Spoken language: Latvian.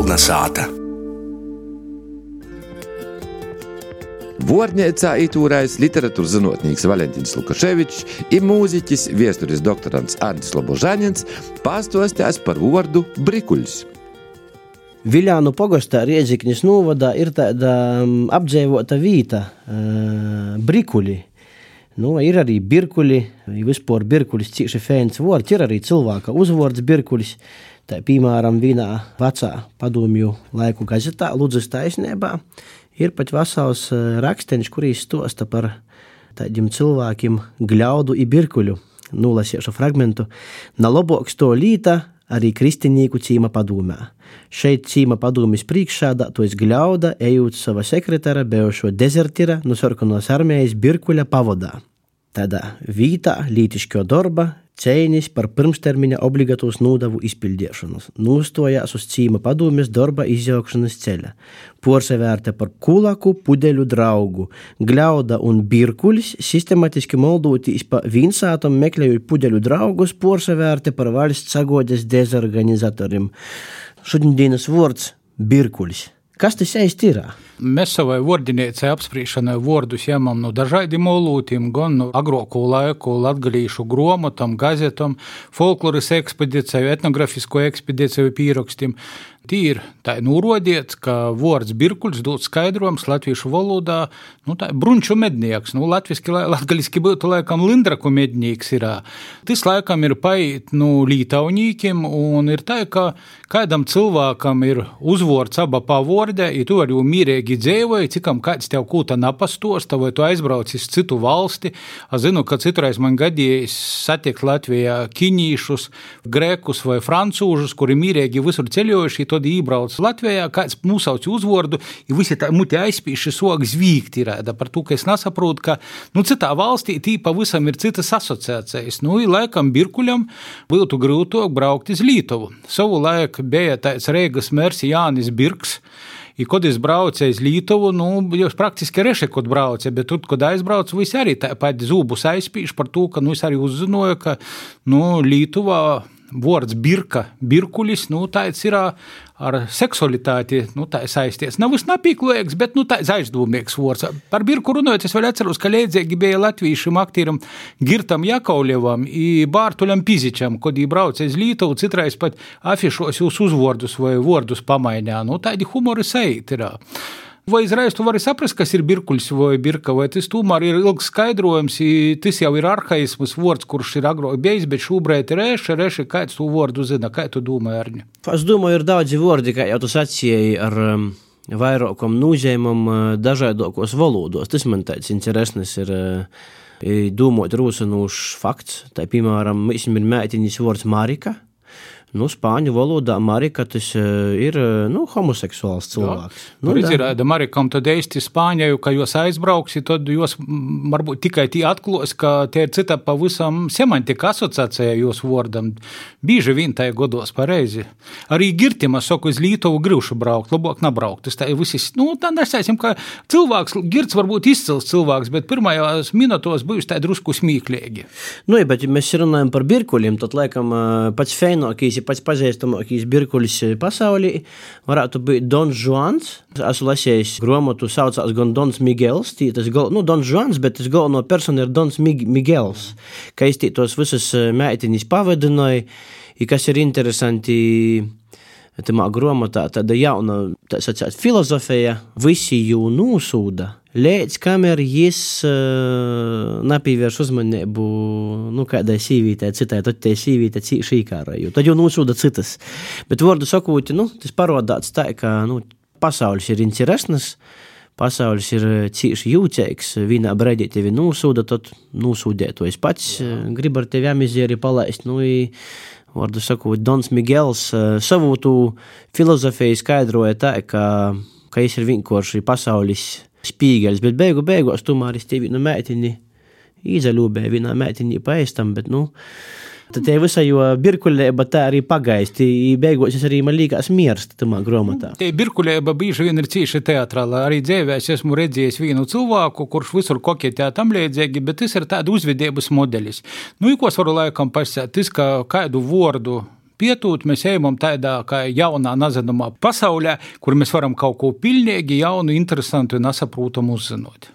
Kolnesāta. Vornēcā itūrais literatūras zinātnīgs Valentīns Lukaševičs un mūziķis, vēstures doktorants Arnis Lobožāņins pastāstīs par vārdu brikuļs. Viljānu pogastā Riedziknis novadā ir tāda um, apdzīvota vieta, uh, brikuļi. Nu, ir arī birkuļi, vispār birkuļis cīši fēns vārds, ir arī cilvēka uzvārds birkuļis. Tā, piemēram, vienā vecā padomju laiku gazetā Ludzas taisnībā ir pat vesels rakstenis, kurīs stosta par tādiem cilvēkiem gļaudu i birkuļu. Nulasiešu fragmentu. Na loboks to līta arī kristinīku cīma padomē. Šeit cīma padomjas priekšādā to izgļauda, ejot sava sekretāra, bijušo dezertira no sarkanos armijas Birkuļa pavadā. Tādā vītā lītišķo darba cīnīs par pirmstermiņa obligātos nodevu izpildīšanu, nostājās uz cīma padomjas darba izjaukšanas ceļa, porsevērta par kulaku, pudeļu draugu, gļauda un birkuļs sistematiski moldūtīs pa vinsātam meklējot pudeļu draugus, porsevērta par valsts sagodes dezorganizatoriem. Šodienas vārds - birkuļs. Kas tas īsti ir? Mēs savai vārdinīcai apspriešanai vārdus ņemam no dažādiem olūtiem, gan no agrāko laiku latgalīšu gromotam, gazetam, folkloras ekspedīciju, etnografisku ekspedīciju pierakstiem. Tī ir tā norodiet, ka vārds birkuļs dod skaidrojums latviešu valodā, nu tā brunču mednieks, nu latviski, latgaliski būtu laikam lindraku mednieks ir. Tas laikam ir paiet nu lītaunīkiem un ir tā, ka kādam cilvēkam ir uzvārds aba pavordē, ja tu arī mīrīgi dzīvoji, cikam kāds tev kūta napastosta, vai tu aizbrauc uz citu valsti. Es zinu, ka citreiz man gadījis satiekt Latvijā kiņīšus, grekus vai francūžus, kuri mīrīgi visur ceļojuši, tad iebrauc Latvijā, kāds nosauc uzvārdu, ja visi tā muti aizspīši sogas vīkt ir par to, ka es nesaprotu, ka, nu, citā valstī tī pavisam ir citas asociācijas. Nu, laikam Birkuļam būtu grūtāk braukt uz Lītuvu. Savu laiku bija tāds Reigas mērs Jānis Birks, I, kad es braucu uz Lietuvu, nu, jau praktiski reši, kad braucu, bet tur, kad aizbraucu, visi arī tāpat zūbus aizspīš par to, ka nu, es arī uzzināju, ka nu, Lietuvā vārds birka, birkulis, nu, tāds ir ar seksualitāti nu, saistīts. Nav visnapīklīgs, bet nu, tāds aizdomīgs vārds. Par birku runājot, es vēl atceros, ka līdzīgi bija latvīšam aktieram Girtam Jakovļevam un Bārtuļam Pizičam, kad viņi brauca uz Lītuvu, citreiz pat afišos jūs uzvārdus vai vārdus pamainījā. Nu, tādi humori sajūti ir. Vai izraisa tu vari saprast, kas ir birkuļs vai birka, vai tas tomēr ir ilgs skaidrojums, tas jau ir arhaisms vārds, kurš ir agrāk bijis, bet šobrīd ir reša, reša, kāds tu vārdu zina, kā tu domā, Arņa? Es domāju, ir daudzi vārdi, kā jau tu sacīji, ar um, vairākam nozīmēm uh, dažādākos valodos. Tas man tāds interesants ir. Uh, Domājot, rūsinošs fakts, tā piemēram, ir mētiņas vārds Marika, nu, spāņu valodā Marika tas eh, ir eh, nu, homoseksuāls cilvēks. Jā. Nu, nu, ir, da Marikam tad eisti Spāņai, ka jūs aizbrauksi, tad jūs varbūt tikai tie atklos, ka tie ir cita pavisam semantika asociācija jūs vārdam. Bīži vien tā godos pareizi. Arī girtima saku, uz Lītovu grūšu braukt, labāk nebraukt. Tas tā ir visis, nu, tā nesaisim, ka cilvēks, girts varbūt izcils cilvēks, bet pirmajās minutos būs tā drusku smīklīgi. Nu, ja, bet ja mēs runājam par birkuļiem, tad laikam eh, pats feinokīs ir pats pazīstamākais birkuļs pasaulī, varētu būt Dons Juans. Esmu lasījis grāmatu, saucās gan Dons Migels, tas gal, nu, Dons Juans, bet tas galveno persona ir Dons Mig Migels, ka es tos visas meitiņas pavadināju, kas ir interesanti. Tamā grāmatā tāda jauna tā sacāt, filozofija, visi jū nosūda Līdz kamēr es uh, nepievēršu uzmanību nu, kādai sīvītei, citai, tad tie sīvīte cīši īkāroju. Tad jau nosūda citas. Bet vārdu sakot, nu, tas parādās tā, ka nu, pasaules ir interesants, pasaules ir cīši jūtīgs. Vienā brīdī tevi nosūda, tad nosūdēt to es pats gribu ar tevi amizēri palaist. Nu, i, Vārdu sakot, Dons Migels uh, savu filozofiju skaidroja tā, ka, ka es ir vienkārši pasaules spīgeļs, bet beigu beigās tomēr es tevi nu mētini izaļūbēju vienā mētiņā paēstam, bet, nu, Tad te visā jau birkuļēba tā arī pagaisti. Beigās es arī man liekas mierst tamā grāmatā. Te birkuļēba bieži vien ir cīši teatrāla. Arī dzīvēs esmu redzējis vienu cilvēku, kurš visur koketē tam līdzīgi, bet tas ir tāda uzvedības modelis. Nu, ko es varu laikam pasēt, tas, ka kādu vārdu pietūt, mēs ejam tādā kā jaunā, nezināmā pasaulē, kur mēs varam kaut ko pilnīgi jaunu, interesantu un nesaprotamu uzzināt.